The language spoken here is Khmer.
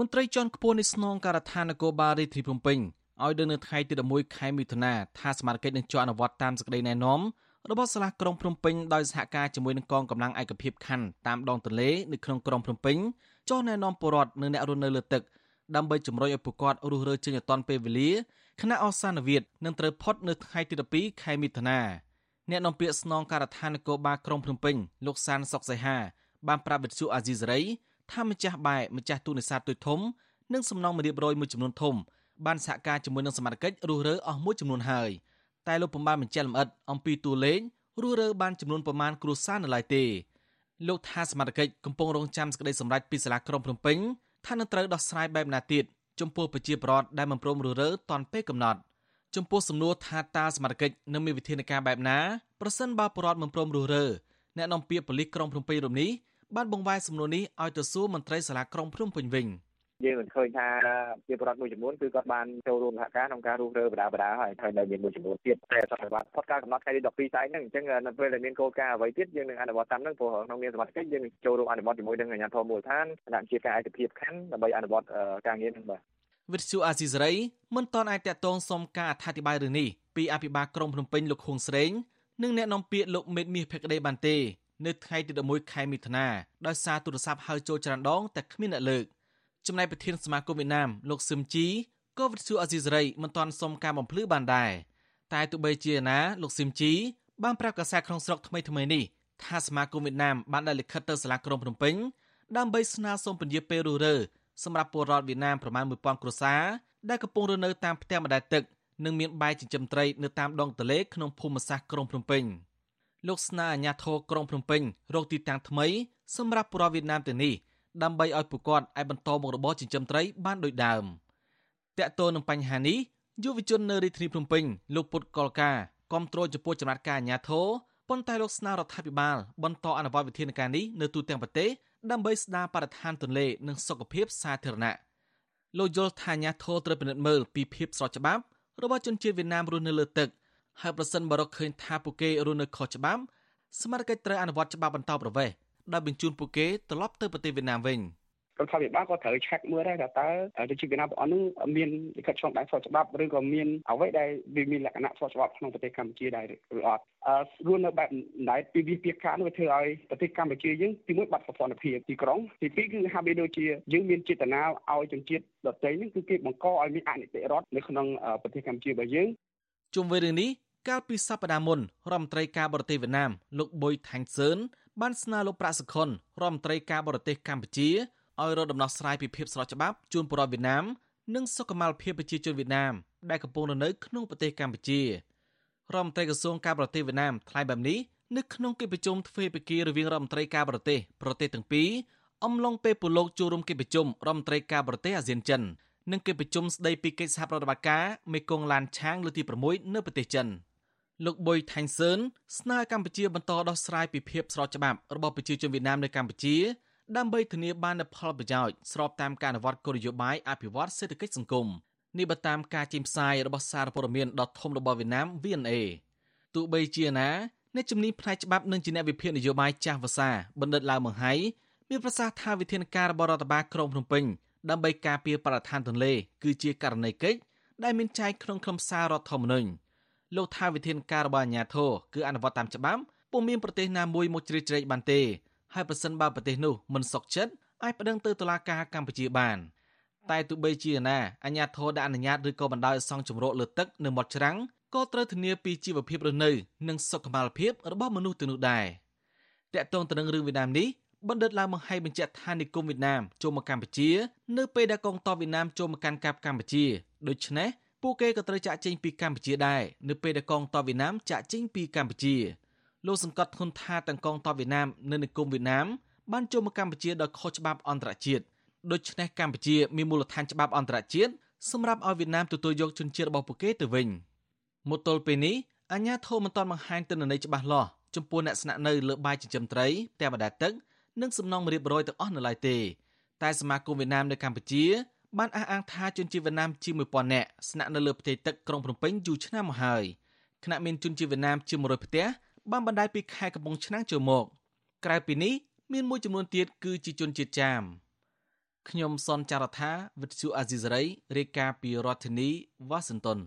មន្ត្រីជាន់ខ្ពស់នៃស្នងការដ្ឋាននគរបាលរាជធានីភ្នំពេញឲ្យដឹងនៅថ្ងៃទី11ខែមិថុនាថាសមាជិកនឹងជាប់អនុវត្តតាមសេចក្តីណែនាំរបស់សាលាក្រុងភ្នំពេញដោយសហការជាមួយនឹងកងកម្លាំងឯកភាពខណ្ឌតាមដងទន្លេនៅក្នុងក្រុងភ្នំពេញចុះណែនាំពលរដ្ឋនិងអ្នករស់នៅលើទឹកដើម្បីជំរុញឲ្យពួកគាត់រស់រើចេញឲ្យទាន់ពេលវេលាគណៈអសានវិទ្យនឹងត្រូវផុតនៅថ្ងៃទី12ខែមិថុនាអ្នកនាំពាក្យស្នងការដ្ឋាននគរបាលក្រុងភ្នំពេញលោកសានសុកសៃហាបានប្រាប់វិទ្យុអាស៊ីសេរី ថាម្ចាស់បែម្ចាស់ទូនេសាទទូចធំនិងសំណង់មរៀបរយមួយចំនួនធំបានសហការជាមួយនឹងសមាជិករស់រើអស់មួយចំនួនហើយតែលោកពុំបានបញ្ជាក់លម្អិតអំពីតួលេខរស់រើបានចំនួនប្រមាណគ្រួសារនៅឡើយទេលោកថាសមាជិកកំពុងរងចាំសេចក្តីសម្រេចពីសាលាក្រុងភ្នំពេញថានឹងត្រូវដោះស្រាយបែបណាទៀតចំពោះប្រជាពលរដ្ឋដែលមិនព្រមរស់រើតាន់ពេលកំណត់ចំពោះសំណួរថាតើសមាជិកនឹងមានវិធានការបែបណាប្រសិនបើពលរដ្ឋមិនព្រមរស់រើអ្នកនាំពាក្យប៉ូលីសក្រុងភ្នំពេញរំនេះ បានបង្វែរសំណួរនេះឲ្យទៅសួរមន្ត្រីសាលាក្រុងភ្នំពេញវិញ។យើងមិនឃើញថាជាប្រដ្ឋមួយចំនួនគឺគាត់បានចូលរួមសហការក្នុងការរុះរើបដាបដាហើយហើយនៅមានមួយចំនួនទៀតតែសន្និបាតផុតការកំណត់ថ្ងៃទី12ស្អែកហ្នឹងអញ្ចឹងនៅពេលដែលមានគោលការណ៍អ្វីទៀតយើងនឹងអនុវត្តតាមហ្នឹងព្រោះក្នុងនាមសមាជិកយើងនឹងចូលរួមអនុវត្តជាមួយនឹងអាជ្ញាធរមូលដ្ឋានគណៈជាការឯកភាពខណ្ឌដើម្បីអនុវត្តការងារហ្នឹងបាទវិទ្យុអាស៊ីសេរីមិនតន់អាចតតងសុំការអធិប្បាយរឿងនេះពីអភិបាលក្រុងភ្នំពេញលោកខួងស្រេងនិងអ្នកនាំពាក្យលោកមេតមាសភក្តីបានទេ នៅថ្ងៃទី11ខែមិថុនាដោយសារទូរស័ព្ទហៅចូលច្រើនដងតែគ្មានអ្នកលើកចំណែកប្រធានសមាគមវៀតណាមលោកសឹមជីក៏វិទ្យុអេស៊ីសរ៉ៃមិនទាន់សុំការបំភ្លឺបានដែរតែទោះបីជាណាលោកសឹមជីបានប្រាប់កាសែតក្នុងស្រុកថ្មីថ្មីនេះថាសមាគមវៀតណាមបានដាក់លិខិតទៅសាលាក្រុងភ្នំពេញដើម្បីស្នើសុំពន្យាពេលរស់រើសម្រាប់ពលរដ្ឋវៀតណាមប្រមាណ1000គ្រួសារដែលកំពុងរស់នៅតាមផ្ទះបណ្ដែតទឹកនិងមានបែចិញ្ចឹមត្រីនៅតាមដងទន្លេក្នុងភូមិសាស្ត្រក្រុងភ្នំពេញ លោកស្នើអាជ្ញាធរក្រុងភ្នំពេញរកទីតាំងថ្មីសម្រាប់ពលរដ្ឋវៀតណាមទាំងនេះដើម្បីឲ្យពួកគាត់អាចបន្តមុខរបរចិញ្ចឹមត្រីបានដូចដើមតកតទៅនឹងបញ្ហានេះយុវជននៅរាជធានីភ្នំពេញលោកពុតកលកាគាំទ្រចំពោះចំណាត់ការអាជ្ញាធរប៉ុន្តែលោកស្នើរដ្ឋាភិបាលបន្តអនុវត្តវិធានការនេះនៅទូទាំងប្រទេសដើម្បីស្ដារបរិស្ថានទន្លេនិងសុខភាពសាធារណៈលោកយល់ថាអាជ្ញាធរត្រូវពិនិត្យមើលពីភាពស្របច្បាប់របស់ជនជាតិវៀតណាមរស់នៅលើទឹក ហើយប្រសិនបើរកឃើញថាពួកគេរស់នៅខុសច្បាប់សមាជិកត្រូវអនុវត្តច្បាប់បន្តប្រវេសន៍ដោយបញ្ជូនពួកគេត្រឡប់ទៅប្រទេសវៀតណាមវិញរដ្ឋាភិបាលក៏ត្រូវឆែកមើលដែរថាតើប្រជាជនវៀតណាមទាំងអស់នោះមានលិខិតឆ្លងដែនស្របច្បាប់ឬក៏មានអ្វីដែលវាមានលក្ខណៈស្របច្បាប់ក្នុងប្រទេសកម្ពុជាដែរឬអត់អឺរស់នៅបែបដែរពីវិភាគការនោះវាធ្វើឲ្យប្រទេសកម្ពុជាយើងទីមួយបាត់សោភ័ណភាពទីក្រុងទីពីរគឺហាក់បីដូចជាយើងមានចេតនាឲ្យជនជាតិដទៃនេះគឺគេបង្កឲ្យមានអនិច្ចរដ្ឋនៅក្នុងប្រទេសកម្ពុជារបស់យើងជុំវិញរឿងនេះ កាលពីសប្តាហ៍មុនរដ្ឋមន្ត្រីការបរទេសវៀតណាមលោកបុយថាញ់សឿនបានស្នើលោកប្រាក់សុខុនរដ្ឋមន្ត្រីការបរទេសកម្ពុជាឲ្យរកដំណោះស្រាយពីភាពស្របច្បាប់ជូនប្រជាវៀតណាមនិងសុខុមាលភាពប្រជាជនវៀតណាមដែលកំពុងនៅក្នុងប្រទេសកម្ពុជារដ្ឋមន្ត្រីក្រសួងការបរទេសវៀតណាមថ្លែងបែបនេះនៅក្នុងកិច្ចប្រជុំទ្វេភាគីរវាងរដ្ឋមន្ត្រីការបរទេសប្រទេសទាំងពីរអំឡុងពេលពលលោកចូលរួមកិច្ចប្រជុំរដ្ឋមន្ត្រីការបរទេសអាស៊ានចិននិងកិច្ចប្រជុំស្ដីពីកិច្ចសហប្រតិបត្តិការមេគង្គឡានឆាងលើកទី6នៅប្រទេសចិន។ លោកបុយថាញ់សឿនស្នើកម្ពុជាបន្តដោះស្រាយពីភាពស្របច្បាប់របស់ប្រជាជនវៀតណាមនៅកម្ពុជាដើម្បីធានាបាននូវផលប្រយោជន៍ស្របតាមការអនុវត្តគោលនយោបាយអភិវឌ្ឍសេដ្ឋកិច្ចសង្គមនេះបើតាមការចេញផ្សាយរបស់សារព័ត៌មានដ៏ធំរបស់វៀតណាម VNA ទោះបីជាណាអ្នកជំនាញផ្នែកច្បាប់និងជាអ្នកវិភាគនយោបាយចាស់ភាសាបណ្ឌិតឡាវមង្ហៃមានប្រសាសន៍ថាវិធានការរបស់រដ្ឋបាលក្រុងភ្នំពេញដើម្បីការពារបរិស្ថានទន្លេគឺជាករណីកិច្ចដែលមានចែងក្នុងខ្លឹមសាររដ្ឋធម្មនុញ្ញ លោកថាវិធានការរបស់អាជ្ញាធរគឺអនុវត្តតាមច្បាប់ពុំមានប្រទេសណាមួយមកជ្រៀតជ្រែកបានទេហើយប្រសិនបើប្រទេសនោះមិនសុខចិត្តអាចប្តឹងទៅតុលាការកម្ពុជាបានតែទោះបីជាណាអាជ្ញាធរដែលអនុញ្ញាតឬក៏បណ្ដោយឲ្យសង់ជំរកលើទឹកនៅមាត់ច្រាំងក៏ត្រូវធានាពីជីវភាពរស់នៅនិងសុខុមាលភាពរបស់មនុស្សទៅនោះដែរតកតងទៅនឹងរឿងវៀតណាមនេះបណ្ឌិតឡាវបង្ហាញបញ្ជាក់ថានិគមវៀតណាមចូលមកកម្ពុជា នៅពេលដែលកងទ័ពវៀតណាមចូលមកកាន់កាប់កម្ពុជាដូច្នេះ ពួកគេក៏ត្រូវចាក់ចេញពីកម្ពុជាដែរនៅពេលដែលកងទ័ពវៀតណាមចាក់ចេញពីកម្ពុជាលោកសង្កត់ធ្ងន់ថាទាំងកងទ័ពវៀតណាមនិងនិគមវៀតណាមបានចូលមកកម្ពុជាដោយខុសច្បាប់អន្តរជាតិដូច្នេះកម្ពុជាមានមូលដ្ឋានច្បាប់អន្តរជាតិសម្រាប់ឲ្យវៀតណាមទទួលយកជនជាតិរបស់ពួកគេទៅវិញមកទល់ពេលនេះអាញាធមមិនទាន់បង្ហាញទិន្នន័យច្បាស់លាស់ចំពោះអ្នកស្នាក់នៅលើបាយចិញ្ចឹមត្រីផ្ទះបណ្ដែតទឹកនិងសំណង់រៀបរយទាំងអស់នៅឡើយទេតែសមាគមវៀតណាមនៅកម្ពុជា បានអះអាងថាជនជាតិវៀតណាមជាង1000នាក់ស្នាក់នៅលើផ្ទៃទឹកក្រុងភ្នំពេញយូរឆ្នាំមកហើយខណៈមានជនជាតិវៀតណាមជាង100ផ្ទះបានបណ្ដាលពីខេត្តកំពង់ឆ្នាំងចូលមក ក្រៅពីនេះមានមួយចំនួនទៀតគឺជាជនជាតិចាមខ្ញុំសនចាររថាវិទ្យុអាស៊ីសេរីរាយការណ៍ពីរដ្ឋធានីវ៉ាស៊ីនតោន